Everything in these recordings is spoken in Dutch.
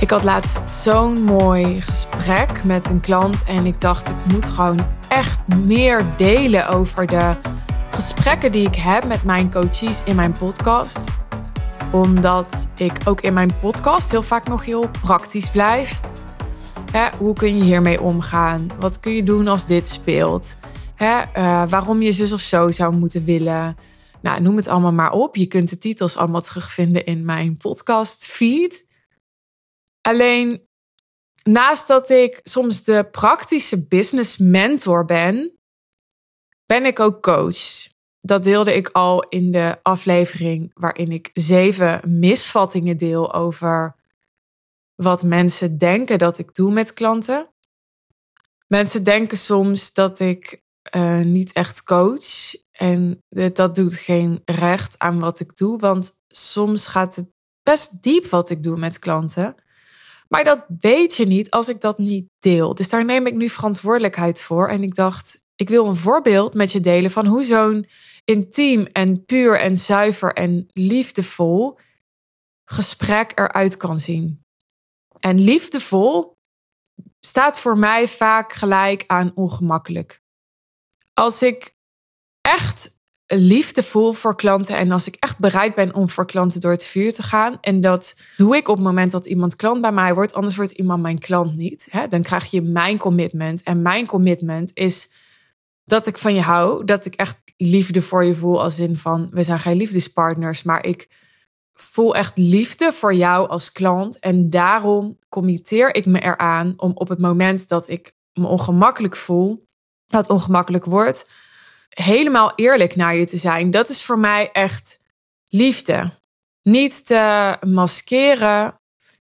Ik had laatst zo'n mooi gesprek met een klant en ik dacht, ik moet gewoon echt meer delen over de gesprekken die ik heb met mijn coaches in mijn podcast. Omdat ik ook in mijn podcast heel vaak nog heel praktisch blijf. Hoe kun je hiermee omgaan? Wat kun je doen als dit speelt? Uh, waarom je zus of zo zou moeten willen? Nou, noem het allemaal maar op. Je kunt de titels allemaal terugvinden in mijn podcast feed. Alleen naast dat ik soms de praktische business mentor ben, ben ik ook coach. Dat deelde ik al in de aflevering waarin ik zeven misvattingen deel over wat mensen denken dat ik doe met klanten. Mensen denken soms dat ik uh, niet echt coach. En dat doet geen recht aan wat ik doe. Want soms gaat het best diep wat ik doe met klanten. Maar dat weet je niet als ik dat niet deel. Dus daar neem ik nu verantwoordelijkheid voor. En ik dacht, ik wil een voorbeeld met je delen van hoe zo'n intiem en puur en zuiver en liefdevol gesprek eruit kan zien. En liefdevol staat voor mij vaak gelijk aan ongemakkelijk. Als ik echt liefde voel voor klanten en als ik echt bereid ben om voor klanten door het vuur te gaan. En dat doe ik op het moment dat iemand klant bij mij wordt, anders wordt iemand mijn klant niet. Hè? Dan krijg je mijn commitment. En mijn commitment is dat ik van je hou, dat ik echt liefde voor je voel als in van we zijn geen liefdespartners, maar ik voel echt liefde voor jou als klant en daarom committeer ik me eraan om op het moment dat ik me ongemakkelijk voel, dat ongemakkelijk wordt, helemaal eerlijk naar je te zijn. Dat is voor mij echt liefde. Niet te maskeren,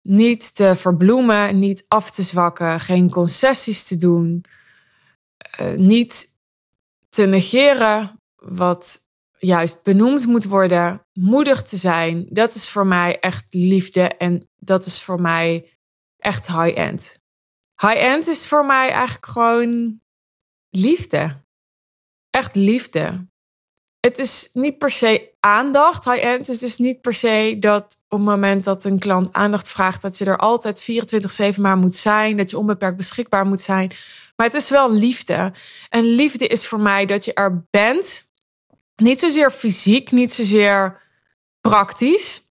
niet te verbloemen, niet af te zwakken, geen concessies te doen, uh, niet te negeren wat juist benoemd moet worden, moedig te zijn. Dat is voor mij echt liefde en dat is voor mij echt high-end. High-end is voor mij eigenlijk gewoon liefde echt liefde. Het is niet per se aandacht, high-end. Dus het is niet per se dat op het moment dat een klant aandacht vraagt, dat je er altijd 24-7 maar moet zijn, dat je onbeperkt beschikbaar moet zijn. Maar het is wel liefde. En liefde is voor mij dat je er bent. Niet zozeer fysiek, niet zozeer praktisch.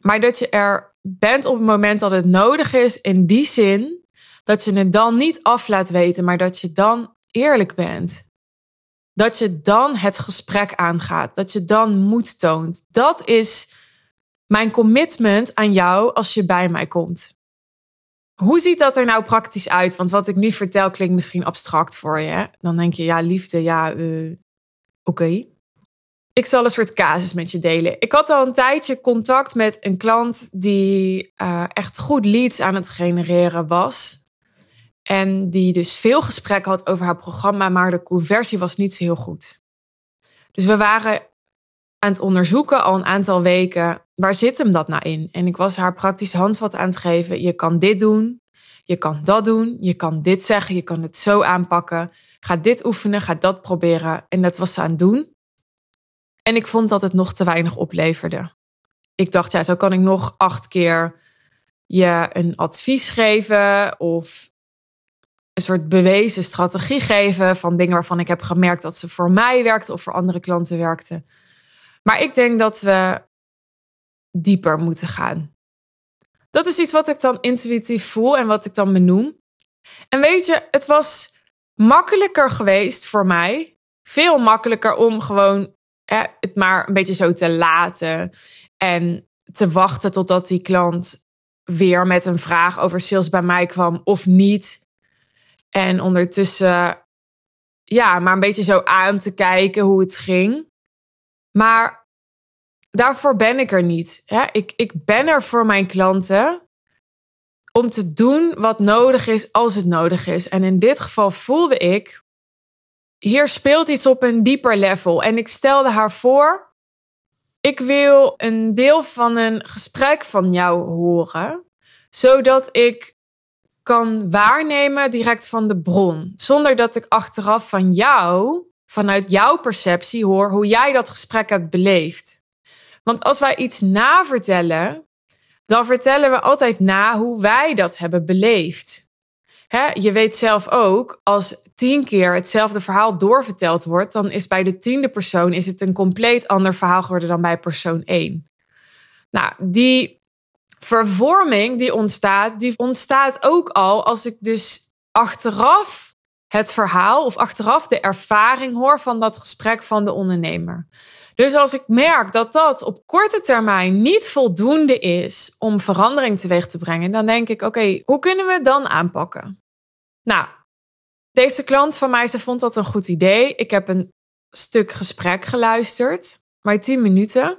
Maar dat je er bent op het moment dat het nodig is. In die zin dat je het dan niet af laat weten, maar dat je dan eerlijk bent dat je dan het gesprek aangaat, dat je dan moed toont. Dat is mijn commitment aan jou als je bij mij komt. Hoe ziet dat er nou praktisch uit? Want wat ik nu vertel klinkt misschien abstract voor je. Dan denk je, ja, liefde, ja, uh, oké. Ik zal een soort casus met je delen. Ik had al een tijdje contact met een klant die uh, echt goed leads aan het genereren was. En die dus veel gesprek had over haar programma, maar de conversie was niet zo heel goed. Dus we waren aan het onderzoeken al een aantal weken, waar zit hem dat nou in? En ik was haar praktisch handvat aan het geven. Je kan dit doen, je kan dat doen, je kan dit zeggen, je kan het zo aanpakken. Ga dit oefenen, ga dat proberen. En dat was ze aan het doen. En ik vond dat het nog te weinig opleverde. Ik dacht, ja, zo kan ik nog acht keer je een advies geven of een soort bewezen strategie geven van dingen waarvan ik heb gemerkt dat ze voor mij werkten of voor andere klanten werkten. Maar ik denk dat we dieper moeten gaan. Dat is iets wat ik dan intuïtief voel en wat ik dan benoem. En weet je, het was makkelijker geweest voor mij, veel makkelijker om gewoon het maar een beetje zo te laten en te wachten totdat die klant weer met een vraag over sales bij mij kwam of niet. En ondertussen, ja, maar een beetje zo aan te kijken hoe het ging. Maar daarvoor ben ik er niet. Hè? Ik, ik ben er voor mijn klanten om te doen wat nodig is als het nodig is. En in dit geval voelde ik, hier speelt iets op een dieper level. En ik stelde haar voor, ik wil een deel van een gesprek van jou horen, zodat ik kan waarnemen direct van de bron. Zonder dat ik achteraf van jou, vanuit jouw perceptie, hoor hoe jij dat gesprek hebt beleefd. Want als wij iets navertellen, dan vertellen we altijd na hoe wij dat hebben beleefd. Je weet zelf ook, als tien keer hetzelfde verhaal doorverteld wordt, dan is bij de tiende persoon is het een compleet ander verhaal geworden dan bij persoon 1. Nou, die vervorming die ontstaat, die ontstaat ook al als ik dus achteraf het verhaal of achteraf de ervaring hoor van dat gesprek van de ondernemer. Dus als ik merk dat dat op korte termijn niet voldoende is om verandering teweeg te brengen, dan denk ik: oké, hoe kunnen we het dan aanpakken? Nou, deze klant van mij, ze vond dat een goed idee. Ik heb een stuk gesprek geluisterd, maar 10 minuten.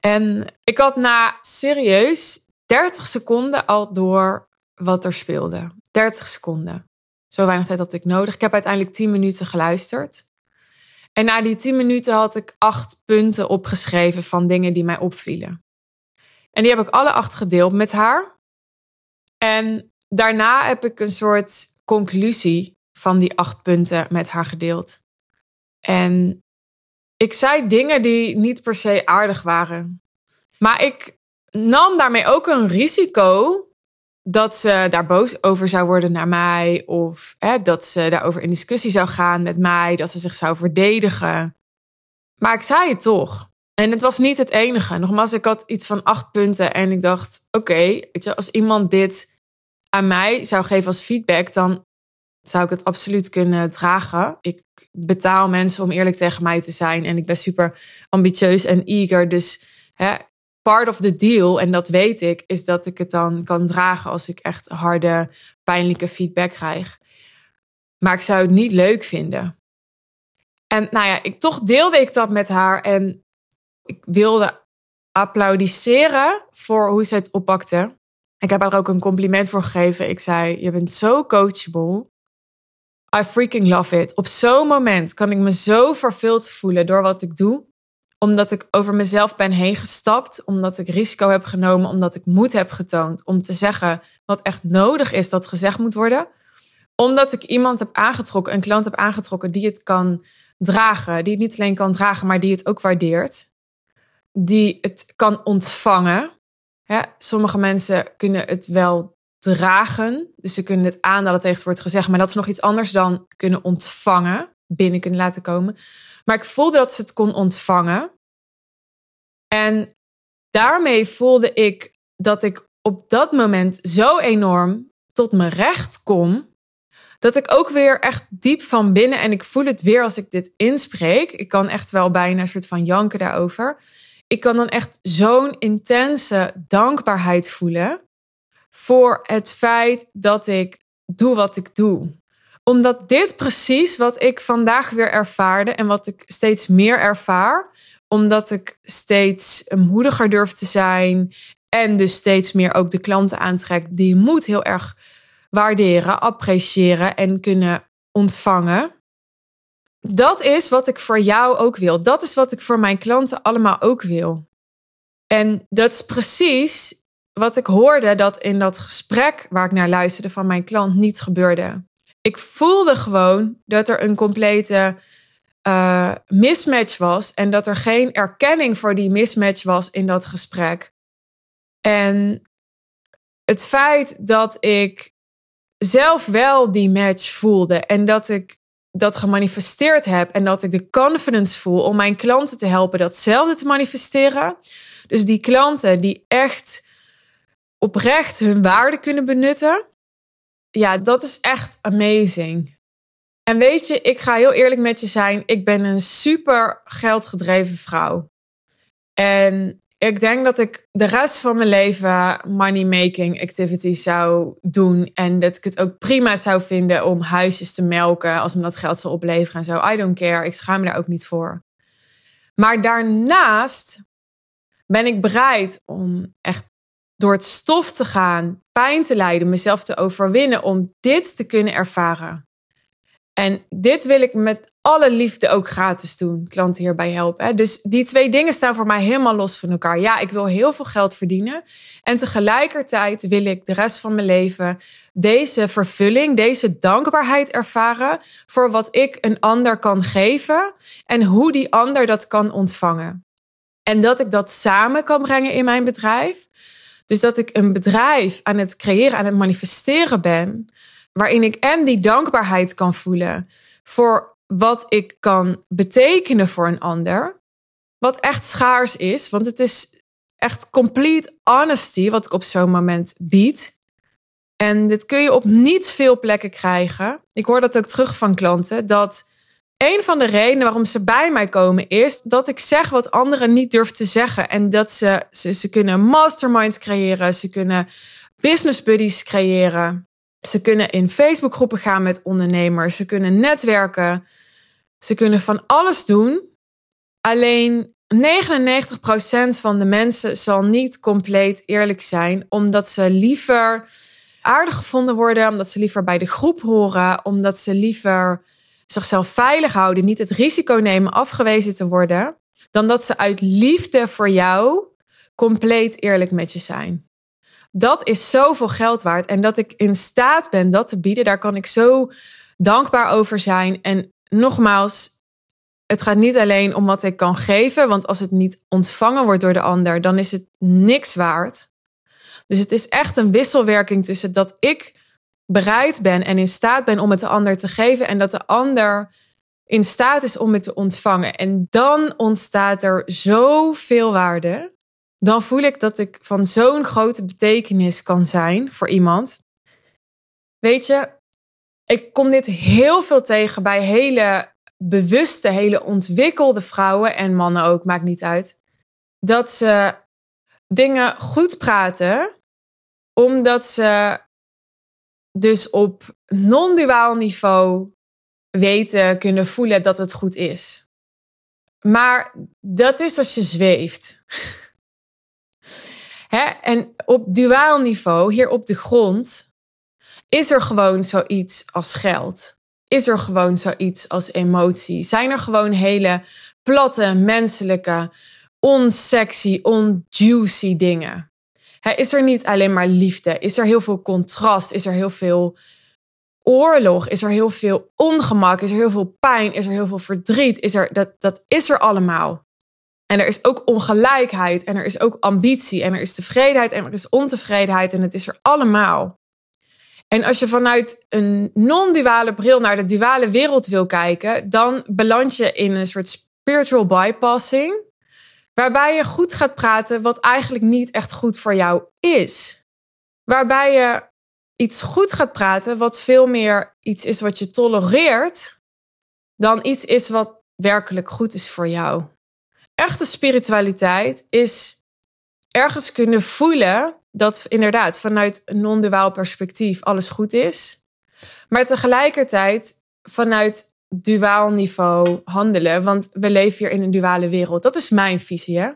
En ik had na serieus 30 seconden al door wat er speelde. 30 seconden. Zo weinig tijd had ik nodig. Ik heb uiteindelijk 10 minuten geluisterd. En na die 10 minuten had ik acht punten opgeschreven van dingen die mij opvielen. En die heb ik alle acht gedeeld met haar. En daarna heb ik een soort conclusie van die acht punten met haar gedeeld. En ik zei dingen die niet per se aardig waren. Maar ik nam daarmee ook een risico dat ze daar boos over zou worden naar mij. Of hè, dat ze daarover in discussie zou gaan met mij. Dat ze zich zou verdedigen. Maar ik zei het toch. En het was niet het enige. Nogmaals, ik had iets van acht punten. En ik dacht, oké, als iemand dit aan mij zou geven als feedback, dan zou ik het absoluut kunnen dragen. Ik betaal mensen om eerlijk tegen mij te zijn. En ik ben super ambitieus en eager. Dus hè, part of the deal, en dat weet ik, is dat ik het dan kan dragen als ik echt harde, pijnlijke feedback krijg. Maar ik zou het niet leuk vinden. En nou ja, ik, toch deelde ik dat met haar en ik wilde applaudisseren voor hoe ze het oppakte. Ik heb haar ook een compliment voor gegeven. Ik zei: Je bent zo coachable. I freaking love it. Op zo'n moment kan ik me zo vervuld voelen door wat ik doe omdat ik over mezelf ben heen gestapt, omdat ik risico heb genomen, omdat ik moed heb getoond om te zeggen wat echt nodig is dat gezegd moet worden. Omdat ik iemand heb aangetrokken, een klant heb aangetrokken die het kan dragen, die het niet alleen kan dragen, maar die het ook waardeert. Die het kan ontvangen. sommige mensen kunnen het wel dragen, dus ze kunnen het aan dat het tegen wordt gezegd, maar dat is nog iets anders dan kunnen ontvangen, binnen kunnen laten komen. Maar ik voelde dat ze het kon ontvangen. En daarmee voelde ik dat ik op dat moment zo enorm tot mijn recht kom. Dat ik ook weer echt diep van binnen, en ik voel het weer als ik dit inspreek. Ik kan echt wel bijna een soort van janken daarover. Ik kan dan echt zo'n intense dankbaarheid voelen voor het feit dat ik doe wat ik doe omdat dit precies wat ik vandaag weer ervaarde en wat ik steeds meer ervaar, omdat ik steeds moediger durf te zijn en dus steeds meer ook de klanten aantrek die moet heel erg waarderen, appreciëren en kunnen ontvangen. Dat is wat ik voor jou ook wil. Dat is wat ik voor mijn klanten allemaal ook wil. En dat is precies wat ik hoorde dat in dat gesprek waar ik naar luisterde van mijn klant niet gebeurde ik voelde gewoon dat er een complete uh, mismatch was. En dat er geen erkenning voor die mismatch was in dat gesprek. En het feit dat ik zelf wel die match voelde en dat ik dat gemanifesteerd heb en dat ik de confidence voel om mijn klanten te helpen datzelfde te manifesteren. Dus die klanten die echt oprecht hun waarde kunnen benutten ja, dat is echt amazing. En weet je, ik ga heel eerlijk met je zijn. Ik ben een super geldgedreven vrouw. En ik denk dat ik de rest van mijn leven money-making activities zou doen. En dat ik het ook prima zou vinden om huisjes te melken als me dat geld zou opleveren en zo. I don't care. Ik schaam me daar ook niet voor. Maar daarnaast ben ik bereid om echt door het stof te gaan, pijn te lijden, mezelf te overwinnen om dit te kunnen ervaren. En dit wil ik met alle liefde ook gratis doen, klanten hierbij helpen. Dus die twee dingen staan voor mij helemaal los van elkaar. Ja, ik wil heel veel geld verdienen. En tegelijkertijd wil ik de rest van mijn leven deze vervulling, deze dankbaarheid ervaren voor wat ik een ander kan geven en hoe die ander dat kan ontvangen. En dat ik dat samen kan brengen in mijn bedrijf Dus dat ik een bedrijf aan het creëren, aan het manifesteren ben, waarin ik en die dankbaarheid kan voelen voor wat ik kan betekenen voor een ander, wat echt schaars is, want het is echt complete honesty wat ik op zo'n moment bied. En dit kun je op niet veel plekken krijgen. Ik hoor dat ook terug van klanten, dat een van de redenen waarom ze bij mij komen is dat ik zeg wat anderen niet durven te zeggen. En dat ze, ze, ze kunnen masterminds creëren, ze kunnen business buddies creëren. Ze kunnen in Facebookgroepen gaan met ondernemers, ze kunnen netwerken, ze kunnen van alles doen. Alleen 99% van de mensen zal niet compleet eerlijk zijn, omdat ze liever aardig gevonden worden, omdat ze liever bij de groep horen, omdat ze liever zichzelf veilig houden, niet het risico nemen afgewezen te worden, dan dat ze uit liefde voor jou compleet eerlijk met je zijn. Dat is zoveel geld waard en dat ik in staat ben dat te bieden, daar kan ik zo dankbaar over zijn. En nogmaals, het gaat niet alleen om wat ik kan geven, want als het niet ontvangen wordt door de ander, dan is het niks waard. Dus het is echt een wisselwerking tussen dat ik bereid ben en in staat ben om het de ander te geven en dat de ander in staat is om het te ontvangen. En dan ontstaat er zoveel waarde. Dan voel ik dat ik van zo'n grote betekenis kan zijn voor iemand. Weet je, ik kom dit heel veel tegen bij hele bewuste, hele ontwikkelde vrouwen en mannen ook, maakt niet uit. Dat ze dingen goed praten, omdat ze dus op non-duaal niveau weten, kunnen voelen dat het goed is. Maar dat is als je zweeft. Hè? En op duaal niveau, hier op de grond, is er gewoon zoiets als geld. Is er gewoon zoiets als emotie. Zijn er gewoon hele platte, menselijke, onsexy, onjuicy dingen is er niet alleen maar liefde? Is er heel veel contrast? Is er heel veel oorlog? Is er heel veel ongemak? Is er heel veel pijn? Is er heel veel verdriet? Is er, dat, dat is er allemaal. En er is ook ongelijkheid en er is ook ambitie en er is tevredenheid en er is ontevredenheid en het is er allemaal. En als je vanuit een non-duale bril naar de duale wereld wil kijken, dan beland je in een soort spiritual bypassing. Waarbij je goed gaat praten wat eigenlijk niet echt goed voor jou is. Waarbij je iets goed gaat praten wat veel meer iets is wat je tolereert dan iets is wat werkelijk goed is voor jou. Echte spiritualiteit is ergens kunnen voelen dat inderdaad vanuit een non-duaal perspectief alles goed is, maar tegelijkertijd vanuit duaal niveau handelen. Want we leven hier in een duale wereld. Dat is mijn visie. Hè?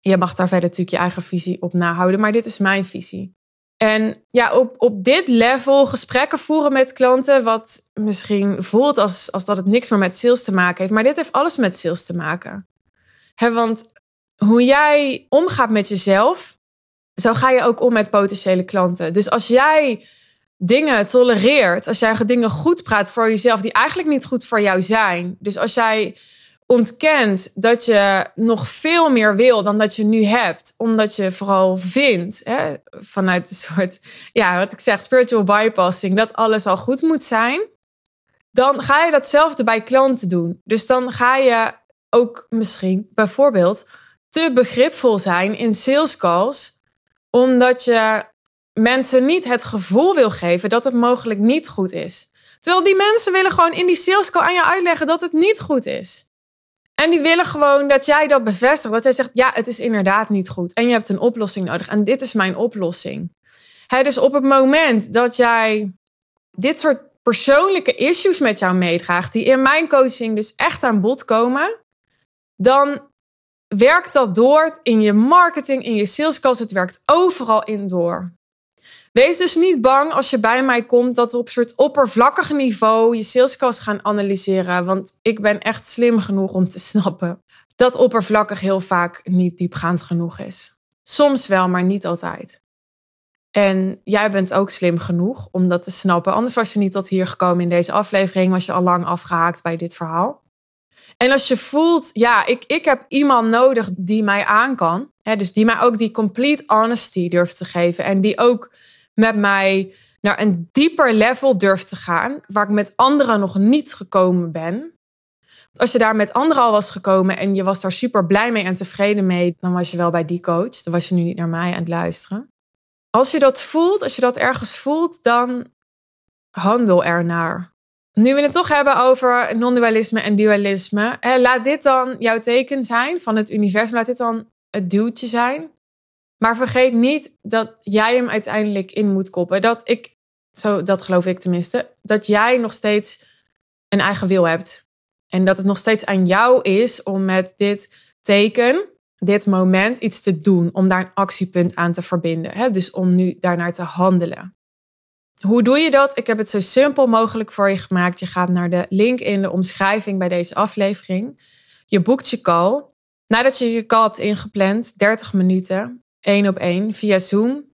Je mag daar verder natuurlijk je eigen visie op nahouden, maar dit is mijn visie. En ja, op, op dit level gesprekken voeren met klanten, wat misschien voelt als, als dat het niks meer met sales te maken heeft, maar dit heeft alles met sales te maken. Want hoe jij omgaat met jezelf, zo ga je ook om met potentiële klanten. Dus als jij dingen tolereert, als jij dingen goed praat voor jezelf die eigenlijk niet goed voor jou zijn. Dus als jij ontkent dat je nog veel meer wil dan dat je nu hebt, omdat je vooral vindt, hè, vanuit een soort, ja, wat ik zeg, spiritual bypassing, dat alles al goed moet zijn, dan ga je datzelfde bij klanten doen. Dus dan ga je ook misschien bijvoorbeeld te begripvol zijn in sales calls, omdat je mensen niet het gevoel wil geven dat het mogelijk niet goed is. Terwijl die mensen willen gewoon in die sales call aan je uitleggen dat het niet goed is. En die willen gewoon dat jij dat bevestigt. Dat jij zegt, ja, het is inderdaad niet goed. En je hebt een oplossing nodig. En dit is mijn oplossing. He, dus op het moment dat jij dit soort persoonlijke issues met jou meedraagt, die in mijn coaching dus echt aan bod komen, dan werkt dat door in je marketing, in je sales calls. Het werkt overal in door. Wees dus niet bang als je bij mij komt dat we op een soort oppervlakkig niveau je salescast gaan analyseren. Want ik ben echt slim genoeg om te snappen dat oppervlakkig heel vaak niet diepgaand genoeg is. Soms wel, maar niet altijd. En jij bent ook slim genoeg om dat te snappen. Anders was je niet tot hier gekomen in deze aflevering, was je al lang afgehaakt bij dit verhaal. En als je voelt, ja, ik, ik heb iemand nodig die mij aan kan. Hè, dus die mij ook die complete honesty durft te geven. En die ook met mij naar een dieper level durft te gaan. Waar ik met anderen nog niet gekomen ben. Als je daar met anderen al was gekomen en je was daar super blij mee en tevreden mee, dan was je wel bij die coach. Dan was je nu niet naar mij aan het luisteren. Als je dat voelt, als je dat ergens voelt, dan handel ernaar. Nu we het toch hebben over non-dualisme en dualisme, laat dit dan jouw teken zijn van het universum. Laat dit dan het duwtje zijn. Maar vergeet niet dat jij hem uiteindelijk in moet koppen. Dat ik, zo, dat geloof ik tenminste, dat jij nog steeds een eigen wil hebt. En dat het nog steeds aan jou is om met dit teken, dit moment, iets te doen. Om daar een actiepunt aan te verbinden. Hè? Dus om nu daarnaar te handelen. Hoe doe je dat? Ik heb het zo simpel mogelijk voor je gemaakt. Je gaat naar de link in de omschrijving bij deze aflevering. Je boekt je call. Nadat je je call hebt ingepland, 30 minuten, één op één, via Zoom,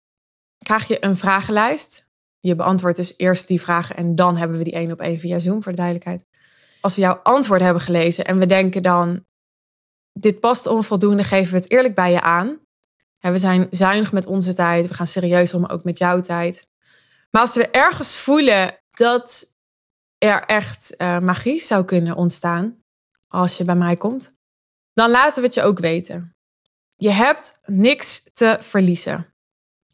krijg je een vragenlijst. Je beantwoordt dus eerst die vragen en dan hebben we die één op één via Zoom, voor de duidelijkheid. Als we jouw antwoord hebben gelezen en we denken dan, dit past onvoldoende, geven we het eerlijk bij je aan. we zijn zuinig met onze tijd, we gaan serieus om ook met jouw tijd. Maar als we ergens voelen dat er echt uh, magie zou kunnen ontstaan als je bij mij komt, dan laten we het je ook weten. Je hebt niks te verliezen.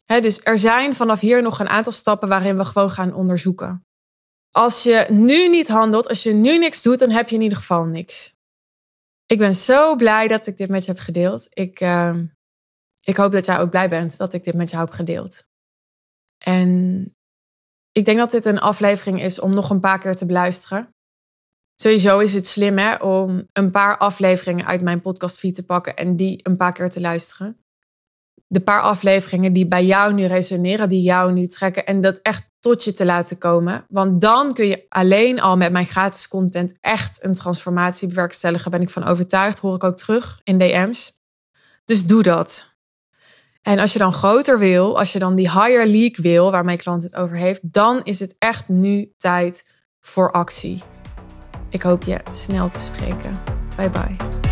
dus er zijn vanaf hier nog een aantal stappen waarin we gewoon gaan onderzoeken. Als je nu niet handelt, als je nu niks doet, dan heb je in ieder geval niks. Ik ben zo blij dat ik dit met je heb gedeeld. Ik, uh, ik hoop dat jij ook blij bent dat ik dit met jou heb gedeeld. En ik denk dat dit een aflevering is om nog een paar keer te beluisteren. Sowieso is het slim hè, om een paar afleveringen uit mijn podcastfeed te pakken en die een paar keer te luisteren. De paar afleveringen die bij jou nu resoneren, die jou nu trekken en dat echt tot je te laten komen. Want dan kun je alleen al met mijn gratis content echt een transformatie bewerkstelligen. Ben ik van overtuigd, hoor ik ook terug in DM's. Dus doe dat. En als je dan groter wil, als je dan die higher league wil, waar mijn klant het over heeft, dan is het echt nu tijd voor actie. Ik hoop je snel te spreken. Bye bye.